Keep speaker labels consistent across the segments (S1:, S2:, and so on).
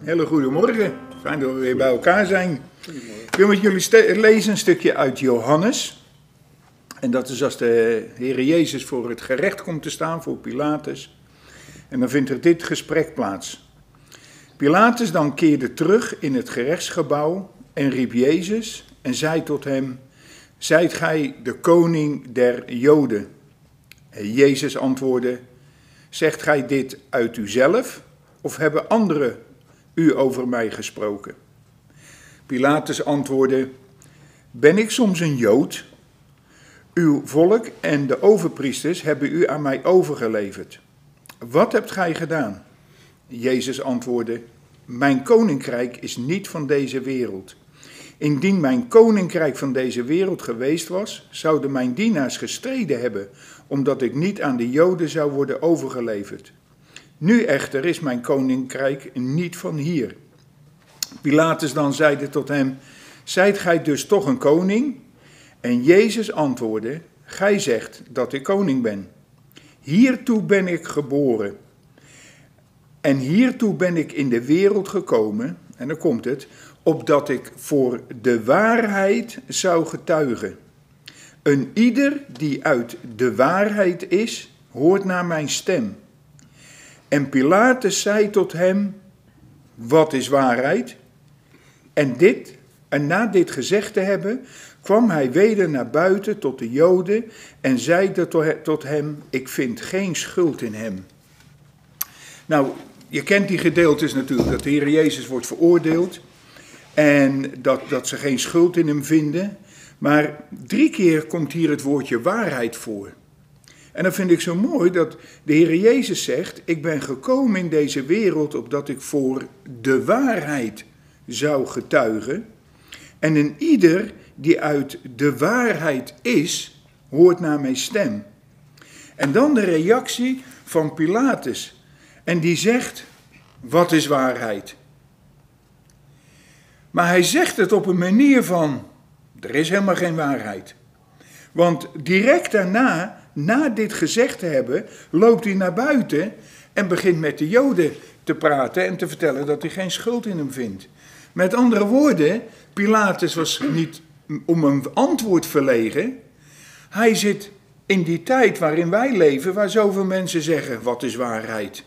S1: Hele goede morgen. Fijn dat we weer bij elkaar zijn. Ik wil met jullie lezen een stukje uit Johannes. En dat is als de Heer Jezus voor het gerecht komt te staan, voor Pilatus. En dan vindt er dit gesprek plaats. Pilatus dan keerde terug in het gerechtsgebouw en riep Jezus en zei tot hem: Zijt gij de koning der Joden? En Jezus antwoordde: Zegt gij dit uit uzelf of hebben anderen u over mij gesproken? Pilatus antwoordde: Ben ik soms een Jood? Uw volk en de overpriesters hebben u aan mij overgeleverd. Wat hebt gij gedaan? Jezus antwoordde: Mijn koninkrijk is niet van deze wereld. Indien mijn koninkrijk van deze wereld geweest was, zouden mijn dienaars gestreden hebben, omdat ik niet aan de Joden zou worden overgeleverd. Nu echter is mijn koninkrijk niet van hier. Pilatus dan zeide tot hem: Zijt gij dus toch een koning? En Jezus antwoordde: Gij zegt dat ik koning ben. Hiertoe ben ik geboren. En hiertoe ben ik in de wereld gekomen, en dan komt het, opdat ik voor de waarheid zou getuigen. Een ieder die uit de waarheid is, hoort naar mijn stem. En Pilatus zei tot hem: Wat is waarheid? En dit, en na dit gezegd te hebben, kwam hij weder naar buiten tot de Joden en zeide tot hem: Ik vind geen schuld in hem. Nou, je kent die gedeeltes natuurlijk, dat de Heer Jezus wordt veroordeeld en dat, dat ze geen schuld in hem vinden. Maar drie keer komt hier het woordje waarheid voor. En dan vind ik zo mooi dat de Heer Jezus zegt: Ik ben gekomen in deze wereld opdat ik voor de waarheid zou getuigen. En een ieder die uit de waarheid is, hoort naar mijn stem. En dan de reactie van Pilatus. En die zegt: Wat is waarheid? Maar hij zegt het op een manier van: Er is helemaal geen waarheid. Want direct daarna, na dit gezegd te hebben, loopt hij naar buiten en begint met de Joden te praten en te vertellen dat hij geen schuld in hem vindt. Met andere woorden, Pilatus was niet om een antwoord verlegen. Hij zit in die tijd waarin wij leven, waar zoveel mensen zeggen: wat is waarheid?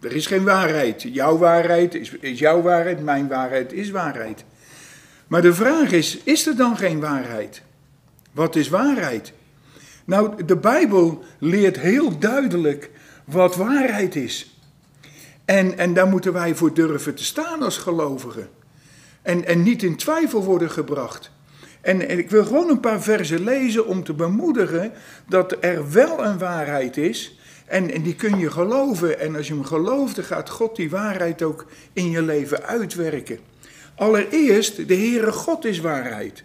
S1: Er is geen waarheid. Jouw waarheid is, is jouw waarheid, mijn waarheid is waarheid. Maar de vraag is: is er dan geen waarheid? Wat is waarheid? Nou, de Bijbel leert heel duidelijk wat waarheid is. En, en daar moeten wij voor durven te staan als gelovigen. En, en niet in twijfel worden gebracht. En, ik wil gewoon een paar versen lezen om te bemoedigen dat er wel een waarheid is. En, en die kun je geloven. En als je hem gelooft, dan gaat God die waarheid ook in je leven uitwerken. Allereerst, de Heere God is waarheid.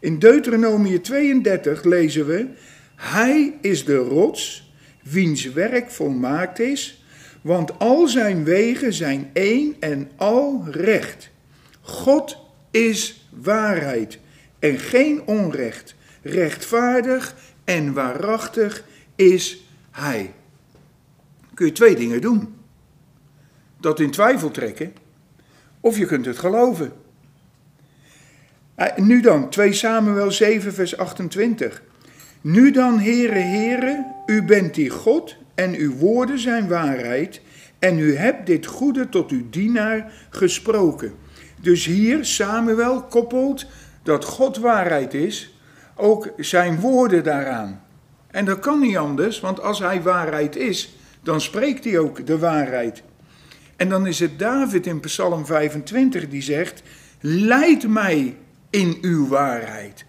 S1: In Deuteronomie 32 lezen we: Hij is de rots, wiens werk volmaakt is, want al zijn wegen zijn één en al recht. God is waarheid en geen onrecht. Rechtvaardig en waarachtig is Hij. Kun je twee dingen doen. Dat in twijfel trekken, of je kunt het geloven. Eh, nu dan, 2 Samuel 7, vers 28. Nu dan, Heere, Heere, u bent die God en uw woorden zijn waarheid en u hebt dit goede tot uw dienaar gesproken. Dus hier Samuel koppelt dat God waarheid is, ook zijn woorden daaraan. En dat kan niet anders, want als hij waarheid is, dan spreekt hij ook de waarheid. En dan is het David in Psalm 25 die zegt: Leid mij in uw waarheid.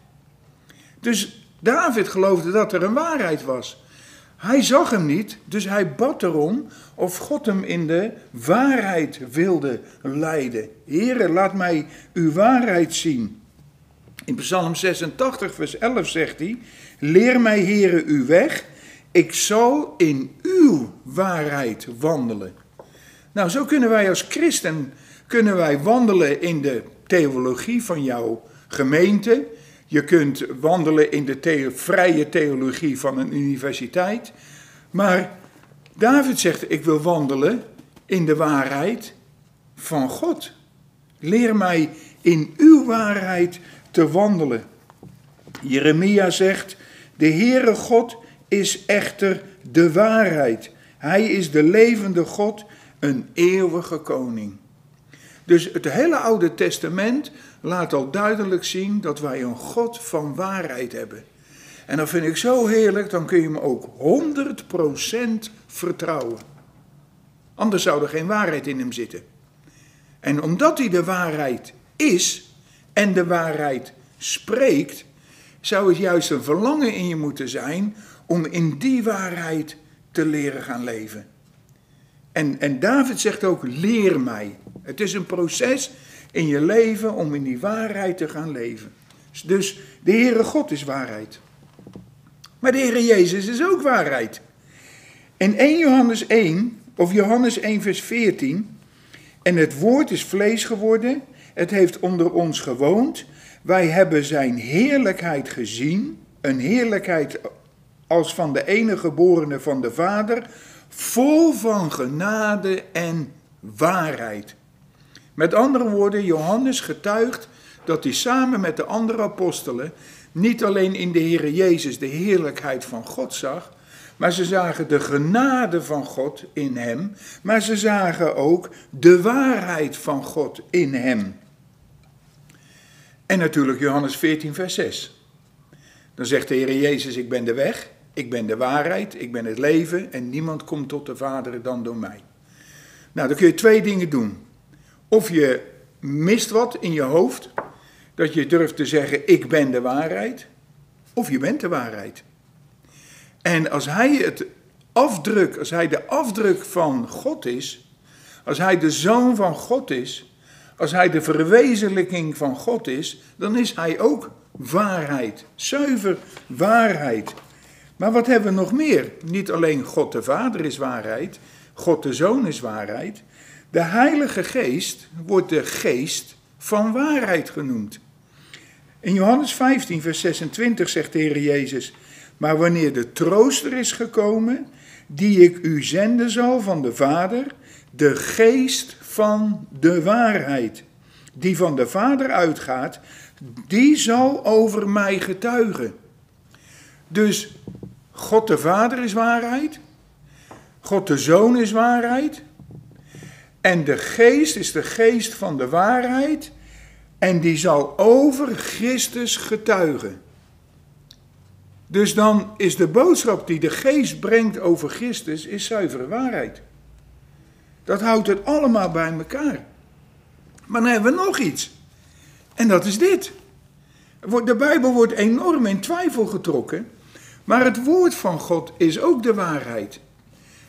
S1: Dus David geloofde dat er een waarheid was. Hij zag hem niet, dus hij bad erom of God hem in de waarheid wilde leiden. Heere, laat mij uw waarheid zien. In Psalm 86, vers 11 zegt hij: Leer mij, Heere, uw weg. Ik zal in uw waarheid wandelen. Nou, zo kunnen wij als christen kunnen wij wandelen in de theologie van jouw gemeente. Je kunt wandelen in de vrije theologie van een universiteit. Maar David zegt: Ik wil wandelen in de waarheid van God. Leer mij in uw waarheid te wandelen. Jeremia zegt, de Heere God is echter de waarheid. Hij is de levende God, een eeuwige koning. Dus het hele Oude Testament laat al duidelijk zien dat wij een God van waarheid hebben. En dat vind ik zo heerlijk, dan kun je hem ook 100% vertrouwen. Anders zou er geen waarheid in hem zitten. En omdat hij de waarheid is en de waarheid spreekt, zou het juist een verlangen in je moeten zijn om in die waarheid te leren gaan leven. En, en David zegt ook, leer mij. Het is een proces in je leven om in die waarheid te gaan leven. Dus de Heere God is waarheid. Maar de Heere Jezus is ook waarheid. In 1 Johannes 1, of Johannes 1 vers 14, en het woord is vlees geworden, het heeft onder ons gewoond, wij hebben zijn heerlijkheid gezien, een heerlijkheid als van de enige geborene van de Vader, vol van genade en waarheid. Met andere woorden, Johannes getuigt dat hij samen met de andere apostelen niet alleen in de Heer Jezus de heerlijkheid van God zag, maar ze zagen de genade van God in hem, maar ze zagen ook de waarheid van God in hem. En natuurlijk Johannes 14, vers 6. Dan zegt de Heer Jezus, ik ben de weg, ik ben de waarheid, ik ben het leven en niemand komt tot de Vader dan door mij. Nou, dan kun je twee dingen doen. Of je mist wat in je hoofd, dat je durft te zeggen, ik ben de waarheid, of je bent de waarheid. En als hij het afdruk, als hij de afdruk van God is, als hij de zoon van God is, als hij de verwezenlijking van God is, dan is hij ook waarheid, zuiver waarheid. Maar wat hebben we nog meer? Niet alleen God de Vader is waarheid, God de Zoon is waarheid. De Heilige Geest wordt de geest van waarheid genoemd. In Johannes 15, vers 26 zegt de Heer Jezus: Maar wanneer de trooster is gekomen, die ik u zenden zal van de Vader, de geest van de waarheid, die van de Vader uitgaat, die zal over mij getuigen. Dus God de Vader is waarheid, God de Zoon is waarheid, en de geest is de geest van de waarheid, en die zal over Christus getuigen. Dus dan is de boodschap die de geest brengt over Christus, is zuivere waarheid. Dat houdt het allemaal bij elkaar. Maar dan hebben we nog iets. En dat is dit. De Bijbel wordt enorm in twijfel getrokken. Maar het woord van God is ook de waarheid.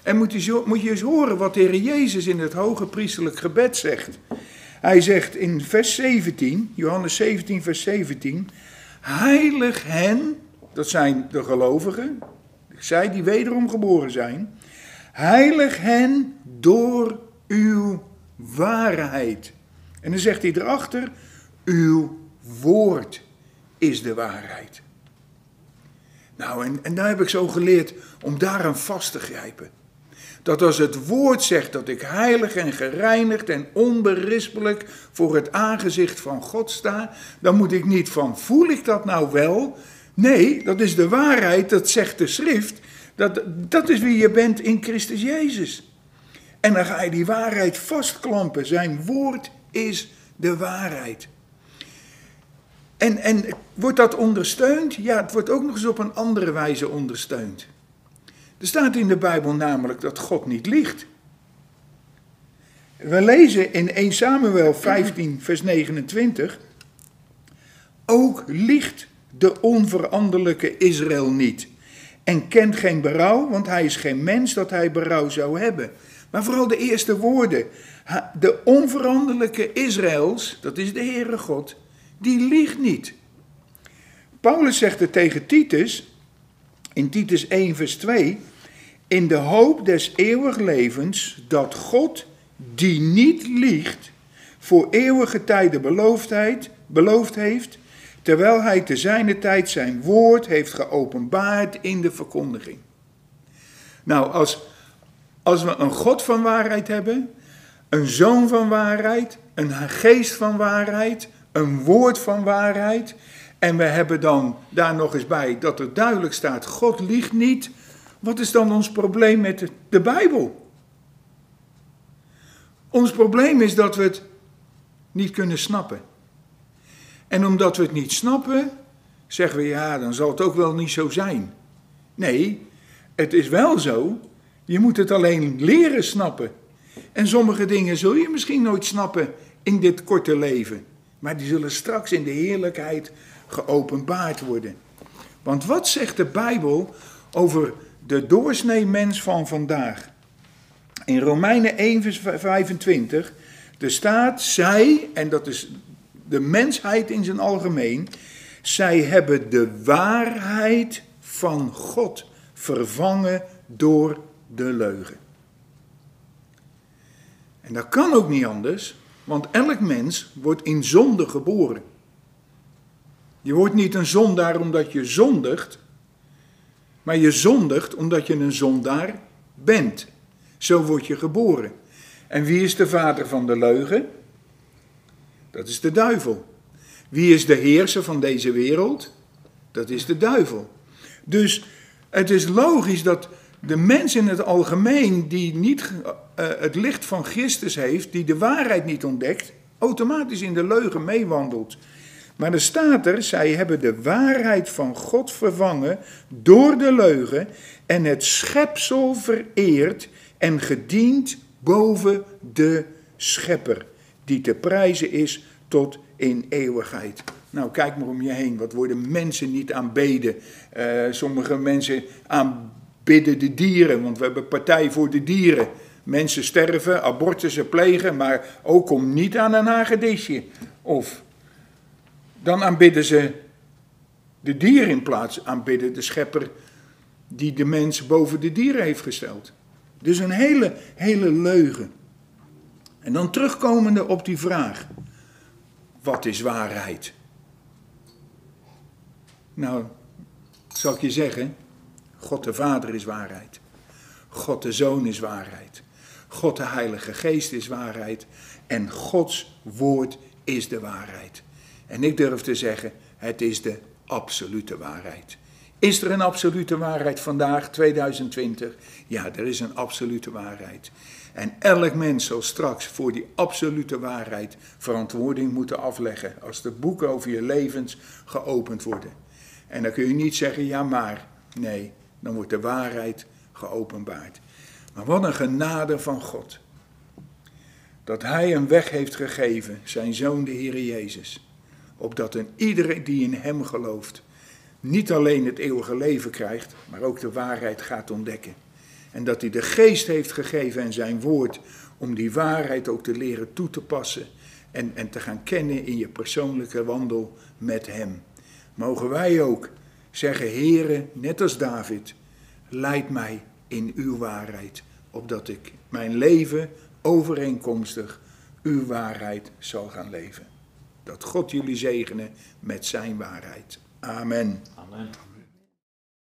S1: En moet je, moet je eens horen wat de Heer Jezus in het hoge priesterlijk gebed zegt. Hij zegt in vers 17, Johannes 17, vers 17: Heilig hen, dat zijn de gelovigen, zij die wederom geboren zijn. Heilig hen door uw waarheid. En dan zegt hij erachter: Uw woord is de waarheid. Nou, en, en daar heb ik zo geleerd om daaraan vast te grijpen. Dat als het woord zegt dat ik heilig en gereinigd en onberispelijk voor het aangezicht van God sta, dan moet ik niet van voel ik dat nou wel? Nee, dat is de waarheid, dat zegt de schrift. Dat, dat is wie je bent in Christus Jezus. En dan ga je die waarheid vastklampen. Zijn woord is de waarheid. En, en wordt dat ondersteund? Ja, het wordt ook nog eens op een andere wijze ondersteund. Er staat in de Bijbel namelijk dat God niet liegt. We lezen in 1 Samuel 15, vers 29. Ook liegt de onveranderlijke Israël niet. En kent geen berouw, want hij is geen mens dat hij berouw zou hebben. Maar vooral de eerste woorden. De onveranderlijke Israëls, dat is de Heere God, die liegt niet. Paulus zegt het tegen Titus, in Titus 1, vers 2, in de hoop des eeuwig levens, dat God, die niet liegt, voor eeuwige tijden beloofdheid, beloofd heeft, terwijl hij te zijner tijd zijn woord heeft geopenbaard in de verkondiging. Nou, als, als we een God van waarheid hebben, een zoon van waarheid, een geest van waarheid, een woord van waarheid. En we hebben dan daar nog eens bij dat er duidelijk staat: God liegt niet. Wat is dan ons probleem met de, Bijbel? Ons probleem is dat we het niet kunnen snappen. En omdat we het niet snappen, zeggen we ja, dan zal het ook wel niet zo zijn. Nee, het is wel zo. Je moet het alleen leren snappen. En sommige dingen zul je misschien nooit snappen in dit korte leven. Maar die zullen straks in de heerlijkheid geopenbaard worden. Want wat zegt de Bijbel over de doorsnee mens van vandaag? In Romeinen 1, vers 25, er staat, zij, en dat is de mensheid in zijn algemeen, zij hebben de waarheid van God vervangen door de leugen. En dat kan ook niet anders, want elk mens wordt in zonde geboren. Je wordt niet een zondaar omdat je zondigt, maar je zondigt omdat je een zondaar bent. Zo word je geboren. En wie is de vader van de leugen? Dat is de duivel. Wie is de heerser van deze wereld? Dat is de duivel. Dus het is logisch dat de mens in het algemeen die niet uh, het licht van Christus heeft, die de waarheid niet ontdekt, automatisch in de leugen meewandelt. Maar er staat er, zij hebben de waarheid van God vervangen door de leugen en het schepsel vereerd en gediend boven de schepper, die te prijzen is tot in eeuwigheid. Nou, kijk maar om je heen. Wat worden mensen niet aanbeden? Uh, sommige mensen aanbidden de dieren, want we hebben partij voor de dieren. Mensen sterven, abortussen plegen, maar ook kom niet aan een hagedisje. Of dan aanbidden ze de dieren in plaats aanbidden de schepper die de mens boven de dieren heeft gesteld. Dus een hele, hele leugen. En dan terugkomende op die vraag: wat is waarheid? Nou, zal ik je zeggen, God de Vader is waarheid. God de Zoon is waarheid. God de Heilige Geest is waarheid. En Gods woord is de waarheid. En ik durf te zeggen, het is de absolute waarheid. Is er een absolute waarheid vandaag, 2020? Ja, er is een absolute waarheid. En elk mens zal straks voor die absolute waarheid verantwoording moeten afleggen als de boeken over je levens geopend worden. En dan kun je niet zeggen, ja maar. Nee, dan wordt de waarheid geopenbaard. Maar wat een genade van God. Dat Hij een weg heeft gegeven, zijn Zoon de Heer Jezus. Opdat een iedereen die in Hem gelooft, niet alleen het eeuwige leven krijgt, maar ook de waarheid gaat ontdekken. En dat hij de geest heeft gegeven en zijn woord om die waarheid ook te leren toe te passen en, en te gaan kennen in je persoonlijke wandel met hem. Mogen wij ook zeggen, Heere, net als David, leid mij in uw waarheid, opdat ik mijn leven overeenkomstig uw waarheid zal gaan leven. Dat God jullie zegene met zijn waarheid. Amen. Amen.